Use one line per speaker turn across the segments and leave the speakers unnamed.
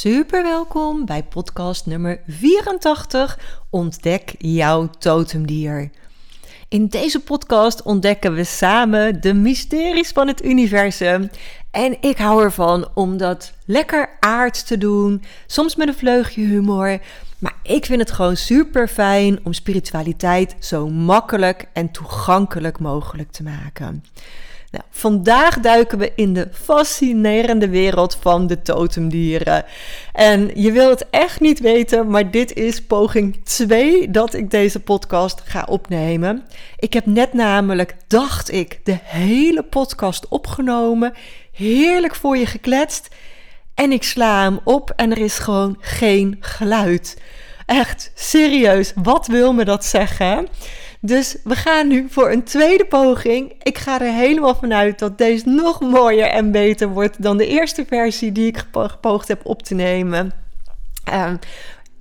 Super welkom bij podcast nummer 84 Ontdek jouw totemdier. In deze podcast ontdekken we samen de mysteries van het universum. En ik hou ervan om dat lekker aard te doen, soms met een vleugje humor. Maar ik vind het gewoon super fijn om spiritualiteit zo makkelijk en toegankelijk mogelijk te maken. Nou, vandaag duiken we in de fascinerende wereld van de totemdieren. En je wilt het echt niet weten, maar dit is poging 2 dat ik deze podcast ga opnemen. Ik heb net namelijk, dacht ik, de hele podcast opgenomen. Heerlijk voor je gekletst. En ik sla hem op en er is gewoon geen geluid. Echt serieus, wat wil me dat zeggen? Dus we gaan nu voor een tweede poging. Ik ga er helemaal vanuit dat deze nog mooier en beter wordt dan de eerste versie die ik gepoogd heb op te nemen. Um,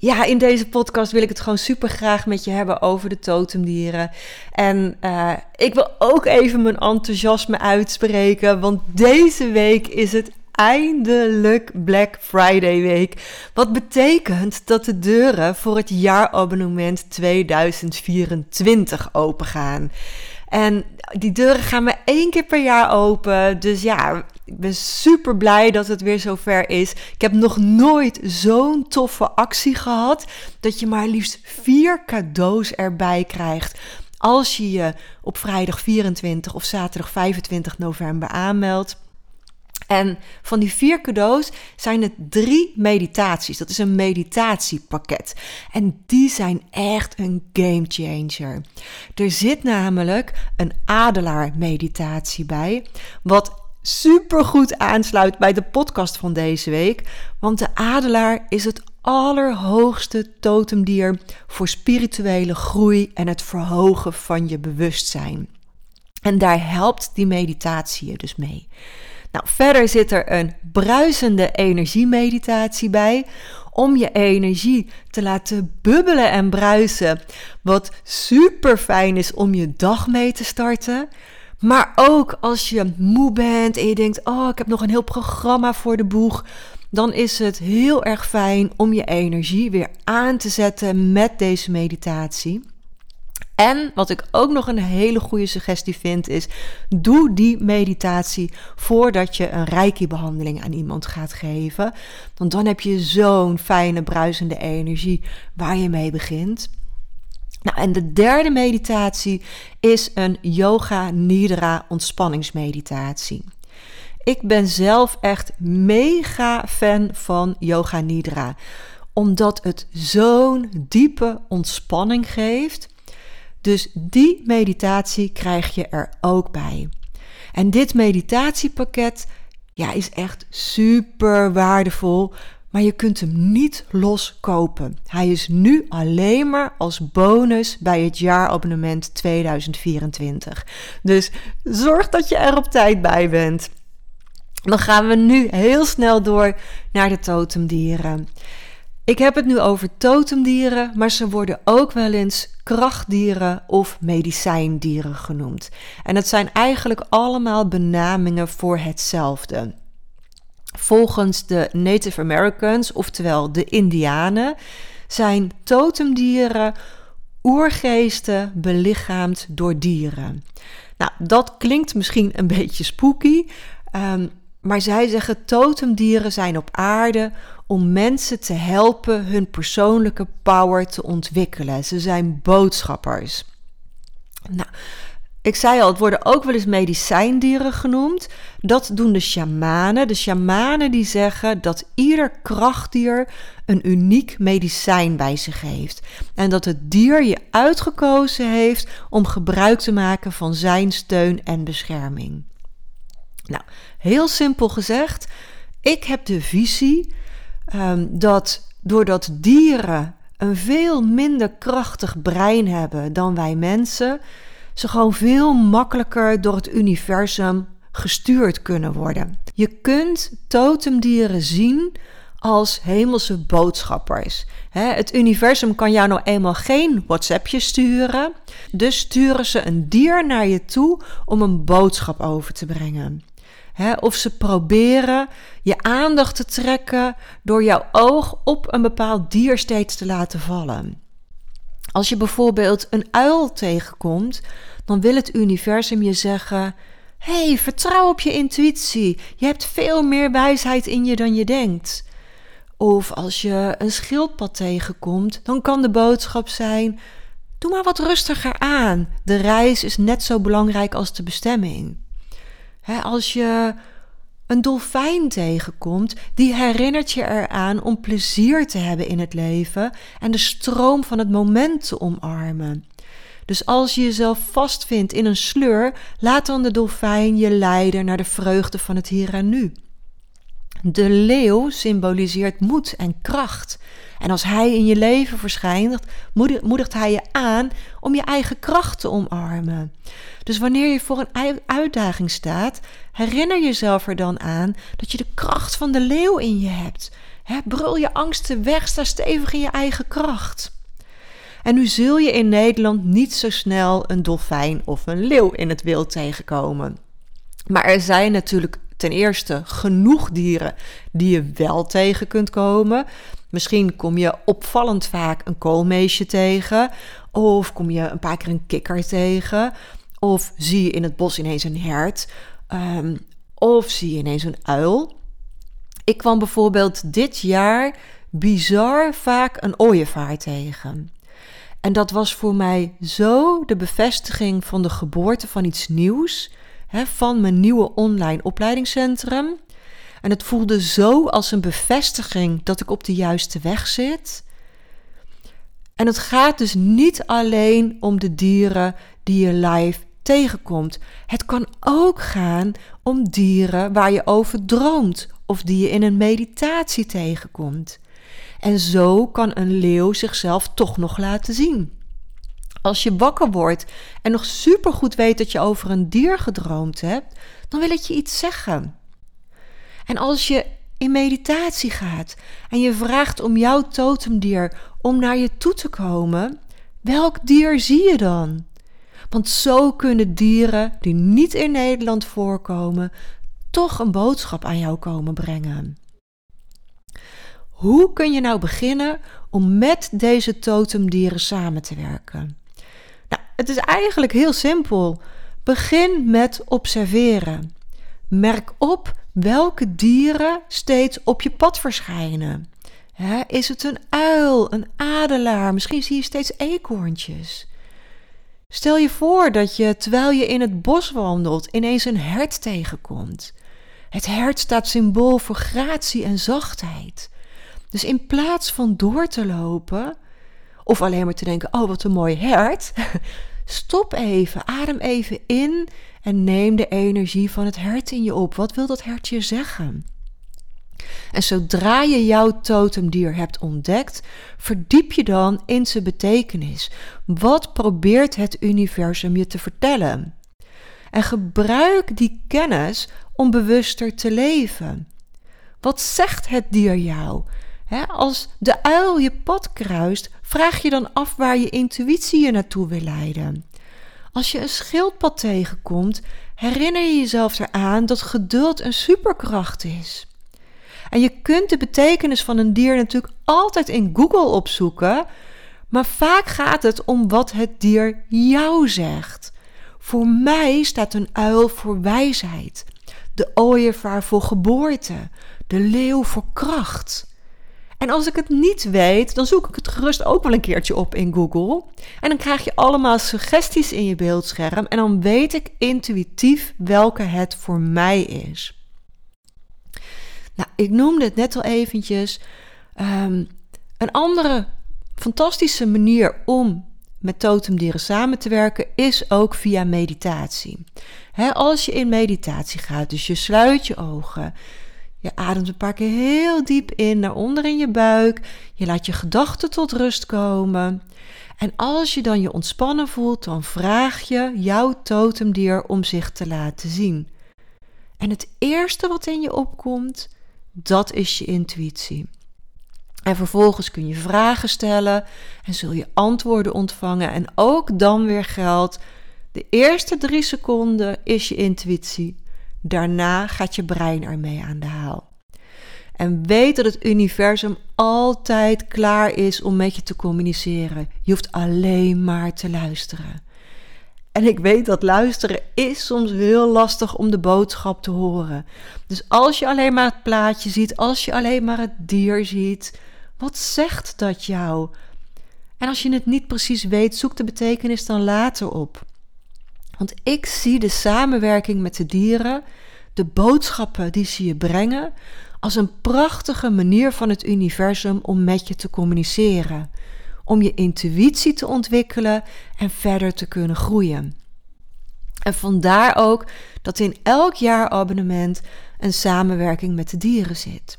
ja, in deze podcast wil ik het gewoon super graag met je hebben over de totemdieren. En uh, ik wil ook even mijn enthousiasme uitspreken, want deze week is het eindelijk Black Friday week. Wat betekent dat de deuren voor het jaarabonnement 2024 opengaan. En die deuren gaan maar één keer per jaar open. Dus ja, ik ben super blij dat het weer zover is. Ik heb nog nooit zo'n toffe actie gehad. Dat je maar liefst vier cadeaus erbij krijgt. Als je je op vrijdag 24 of zaterdag 25 november aanmeldt. En van die vier cadeaus zijn het drie meditaties. Dat is een meditatiepakket. En die zijn echt een game changer. Er zit namelijk een adelaar-meditatie bij. Wat supergoed aansluit bij de podcast van deze week. Want de adelaar is het allerhoogste totemdier voor spirituele groei en het verhogen van je bewustzijn. En daar helpt die meditatie je dus mee. Nou, verder zit er een bruisende energiemeditatie bij om je energie te laten bubbelen en bruisen. Wat super fijn is om je dag mee te starten. Maar ook als je moe bent en je denkt: Oh, ik heb nog een heel programma voor de boeg. Dan is het heel erg fijn om je energie weer aan te zetten met deze meditatie. En wat ik ook nog een hele goede suggestie vind is: doe die meditatie voordat je een reiki-behandeling aan iemand gaat geven. Want dan heb je zo'n fijne bruisende energie waar je mee begint. Nou, en de derde meditatie is een yoga nidra ontspanningsmeditatie. Ik ben zelf echt mega fan van yoga nidra, omdat het zo'n diepe ontspanning geeft dus die meditatie krijg je er ook bij. En dit meditatiepakket ja, is echt super waardevol, maar je kunt hem niet los kopen. Hij is nu alleen maar als bonus bij het jaarabonnement 2024. Dus zorg dat je er op tijd bij bent. Dan gaan we nu heel snel door naar de totemdieren. Ik heb het nu over totemdieren, maar ze worden ook wel eens krachtdieren of medicijndieren genoemd. En het zijn eigenlijk allemaal benamingen voor hetzelfde. Volgens de Native Americans, oftewel de Indianen, zijn totemdieren oergeesten belichaamd door dieren. Nou, dat klinkt misschien een beetje spooky, ehm, maar zij zeggen totemdieren zijn op aarde om mensen te helpen hun persoonlijke power te ontwikkelen. Ze zijn boodschappers. Nou, ik zei al, het worden ook wel eens medicijndieren genoemd. Dat doen de shamanen. De shamanen die zeggen dat ieder krachtdier een uniek medicijn bij zich heeft. En dat het dier je uitgekozen heeft om gebruik te maken van zijn steun en bescherming. Nou, heel simpel gezegd, ik heb de visie um, dat doordat dieren een veel minder krachtig brein hebben dan wij mensen, ze gewoon veel makkelijker door het universum gestuurd kunnen worden. Je kunt totemdieren zien als hemelse boodschappers. het universum kan jou nou eenmaal geen WhatsAppje sturen, dus sturen ze een dier naar je toe om een boodschap over te brengen. of ze proberen je aandacht te trekken door jouw oog op een bepaald dier steeds te laten vallen. Als je bijvoorbeeld een uil tegenkomt, dan wil het universum je zeggen: hey, vertrouw op je intuïtie. Je hebt veel meer wijsheid in je dan je denkt. Of als je een schildpad tegenkomt, dan kan de boodschap zijn: doe maar wat rustiger aan. De reis is net zo belangrijk als de bestemming. als je een dolfijn tegenkomt, die herinnert je eraan om plezier te hebben in het leven en de stroom van het moment te omarmen. Dus als je jezelf vastvindt in een sleur, laat dan de dolfijn je leiden naar de vreugde van het hier en nu. De leeuw symboliseert moed en kracht. En als hij in je leven verschijnt, moedigt hij je aan om je eigen kracht te omarmen. Dus wanneer je voor een uitdaging staat, herinner jezelf er dan aan dat je de kracht van de leeuw in je hebt. brul je angsten weg, sta stevig in je eigen kracht. En nu zul je in Nederland niet zo snel een dolfijn of een leeuw in het wild tegenkomen. Maar er zijn natuurlijk ten eerste genoeg dieren die je wel tegen kunt komen. Misschien kom je opvallend vaak een koolmeesje tegen, of kom je een paar keer een kikker tegen, of zie je in het bos ineens een hert, um, of zie je ineens een uil. Ik kwam bijvoorbeeld dit jaar bizar vaak een ooievaar tegen. En dat was voor mij zo de bevestiging van de geboorte van iets nieuws, van mijn nieuwe online opleidingscentrum. En het voelde zo als een bevestiging dat ik op de juiste weg zit. En het gaat dus niet alleen om de dieren die je live tegenkomt. Het kan ook gaan om dieren waar je over droomt of die je in een meditatie tegenkomt. En zo kan een leeuw zichzelf toch nog laten zien. Als je wakker wordt en nog supergoed weet dat je over een dier gedroomd hebt, dan wil het je iets zeggen. En als je in meditatie gaat en je vraagt om jouw totemdier om naar je toe te komen, welk dier zie je dan? Want zo kunnen dieren die niet in Nederland voorkomen, toch een boodschap aan jou komen brengen. Hoe kun je nou beginnen om met deze totemdieren samen te werken? Het is eigenlijk heel simpel. Begin met observeren. Merk op welke dieren steeds op je pad verschijnen. is het een uil, een adelaar? Misschien zie je steeds eekhoorntjes. Stel je voor dat je terwijl je in het bos wandelt ineens een hert tegenkomt. Het hert staat symbool voor gratie en zachtheid. Dus in plaats van door te lopen of alleen maar te denken: oh wat een mooi hert, stop even, adem even in en neem de energie van het hert in je op. Wat wil dat hert je zeggen? En zodra je jouw totemdier hebt ontdekt, verdiep je dan in zijn betekenis. Wat probeert het universum je te vertellen? En gebruik die kennis om bewuster te leven. Wat zegt het dier jou? Als de uil je pad kruist, vraag je dan af waar je intuïtie je naartoe wil leiden. Als je een schildpad tegenkomt, herinner je jezelf eraan dat geduld een superkracht is. En je kunt de betekenis van een dier natuurlijk altijd in Google opzoeken, maar vaak gaat het om wat het dier jou zegt. Voor mij staat een uil voor wijsheid, de ooievaar voor geboorte, de leeuw voor kracht. En als ik het niet weet, dan zoek ik het gerust ook wel een keertje op in Google. En dan krijg je allemaal suggesties in je beeldscherm. En dan weet ik intuïtief welke het voor mij is. Nou, ik noemde het net al eventjes. Ehm, een andere fantastische manier om met totemdieren samen te werken is ook via meditatie. als je in meditatie gaat, dus je sluit je ogen, je ademt een paar keer heel diep in naar onder in je buik, je laat je gedachten tot rust komen. En als je dan je ontspannen voelt, dan vraag je jouw totemdier om zich te laten zien. En het eerste wat in je opkomt, dat is je intuïtie. En vervolgens kun je vragen stellen en zul je antwoorden ontvangen. En ook dan weer geldt: de eerste drie seconden is je intuïtie. Daarna gaat je brein ermee aan de haal. En weet dat het universum altijd klaar is om met je te communiceren. Je hoeft alleen maar te luisteren. En ik weet dat luisteren is soms heel lastig om de boodschap te horen. Dus als je alleen maar het plaatje ziet, als je alleen maar het dier ziet, wat zegt dat jou? En als je het niet precies weet, zoek de betekenis dan later op. Want ik zie de samenwerking met de dieren, de boodschappen die ze je brengen, als een prachtige manier van het universum om met je te communiceren, om je intuïtie te ontwikkelen en verder te kunnen groeien. En vandaar ook dat in elk jaarabonnement een samenwerking met de dieren zit.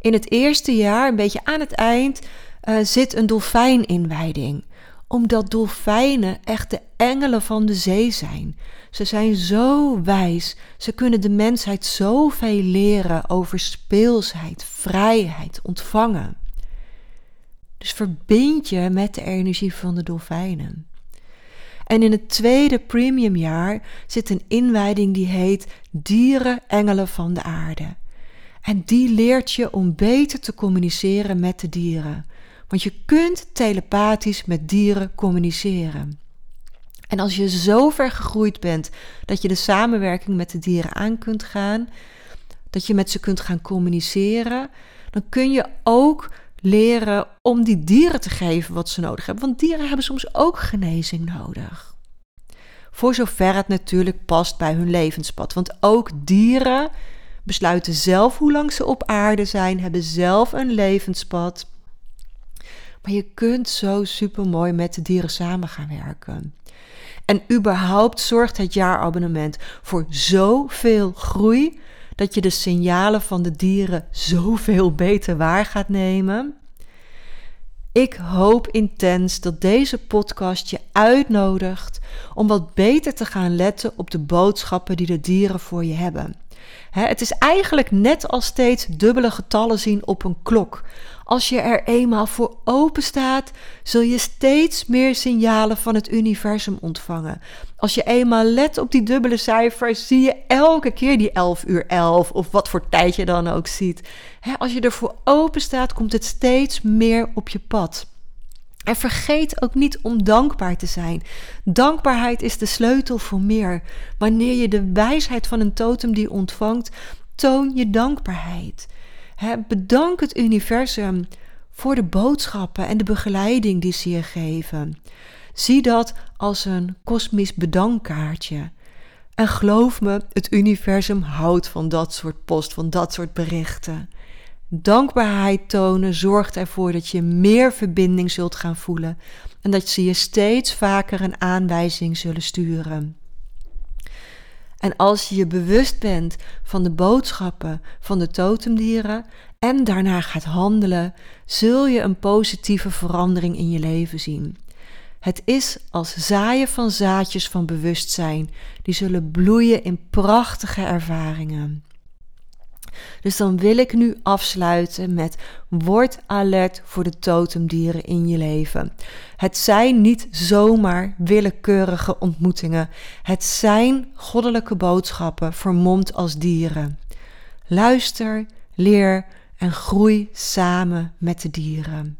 In het eerste jaar, een beetje aan het eind, uh, zit een dolfijninwijding. Omdat dolfijnen echt de engelen van de zee zijn. Ze zijn zo wijs. Ze kunnen de mensheid zoveel leren over speelsheid, vrijheid, ontvangen. Dus verbind je met de energie van de dolfijnen. En in het tweede premiumjaar zit een inwijding die heet Dieren Engelen van de Aarde. En die leert je om beter te communiceren met de dieren. Want je kunt telepathisch met dieren communiceren. En als je zo ver gegroeid bent dat je de samenwerking met de dieren aan kunt gaan, dat je met ze kunt gaan communiceren, dan kun je ook leren om die dieren te geven wat ze nodig hebben. Want dieren hebben soms ook genezing nodig. Voor zover het natuurlijk past bij hun levenspad. Want ook dieren besluiten zelf hoe lang ze op aarde zijn, hebben zelf een levenspad. Maar je kunt zo super mooi met de dieren samen gaan werken. En überhaupt zorgt het jaarabonnement voor zoveel groei dat je de signalen van de dieren zoveel beter waar gaat nemen. Ik hoop intens dat deze podcast je uitnodigt om wat beter te gaan letten op de boodschappen die de dieren voor je hebben het is eigenlijk net als steeds dubbele getallen zien op een klok. Als je er eenmaal voor open staat, zul je steeds meer signalen van het universum ontvangen. Als je eenmaal let op die dubbele cijfers, zie je elke keer die 11 uur 11 of wat voor tijd je dan ook ziet. als je ervoor open staat, komt het steeds meer op je pad. En vergeet ook niet om dankbaar te zijn. Dankbaarheid is de sleutel voor meer. Wanneer je de wijsheid van een totem die ontvangt, toon je dankbaarheid. Bedank het universum voor de boodschappen en de begeleiding die ze je geven. Zie dat als een kosmisch bedankkaartje. En geloof me, het universum houdt van dat soort post, van dat soort berichten. Dankbaarheid tonen zorgt ervoor dat je meer verbinding zult gaan voelen en dat ze je steeds vaker een aanwijzing zullen sturen. En als je je bewust bent van de boodschappen van de totemdieren en daarna gaat handelen, zul je een positieve verandering in je leven zien. Het is als zaaien van zaadjes van bewustzijn, die zullen bloeien in prachtige ervaringen. Dus dan wil ik nu afsluiten met word alert voor de totemdieren in je leven. Het zijn niet zomaar willekeurige ontmoetingen. Het zijn goddelijke boodschappen vermomd als dieren. Luister, leer en groei samen met de dieren.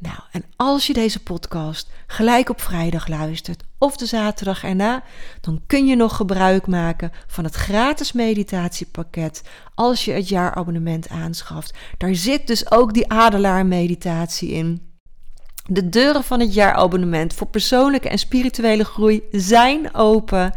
Nou, en als je deze podcast gelijk op vrijdag luistert of de zaterdag erna, dan kun je nog gebruik maken van het gratis meditatiepakket als je het jaarabonnement aanschaft. Daar zit dus ook die adelaar-meditatie in. De deuren van het jaarabonnement voor persoonlijke en spirituele groei zijn open.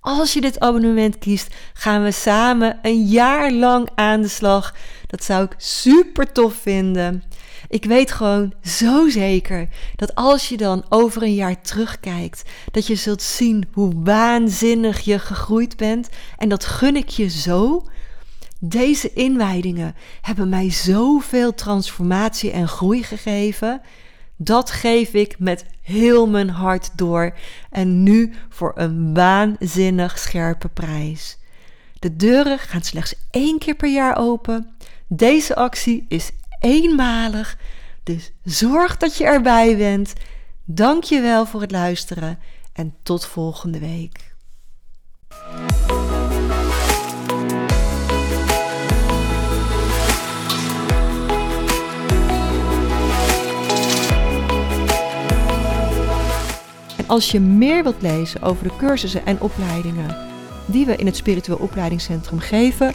Als je dit abonnement kiest, gaan we samen een jaar lang aan de slag. Dat zou ik super tof vinden. Ik weet gewoon zo zeker dat als je dan over een jaar terugkijkt, dat je zult zien hoe waanzinnig je gegroeid bent. En dat gun ik je zo. Deze inwijdingen hebben mij zoveel transformatie en groei gegeven. Dat geef ik met heel mijn hart door en nu voor een waanzinnig scherpe prijs. De deuren gaan slechts één keer per jaar open. Deze actie is eenmalig, dus zorg dat je erbij bent. Dank je wel voor het luisteren en tot volgende week. Als je meer wilt lezen over de cursussen en opleidingen die we in het Spiritueel Opleidingscentrum geven,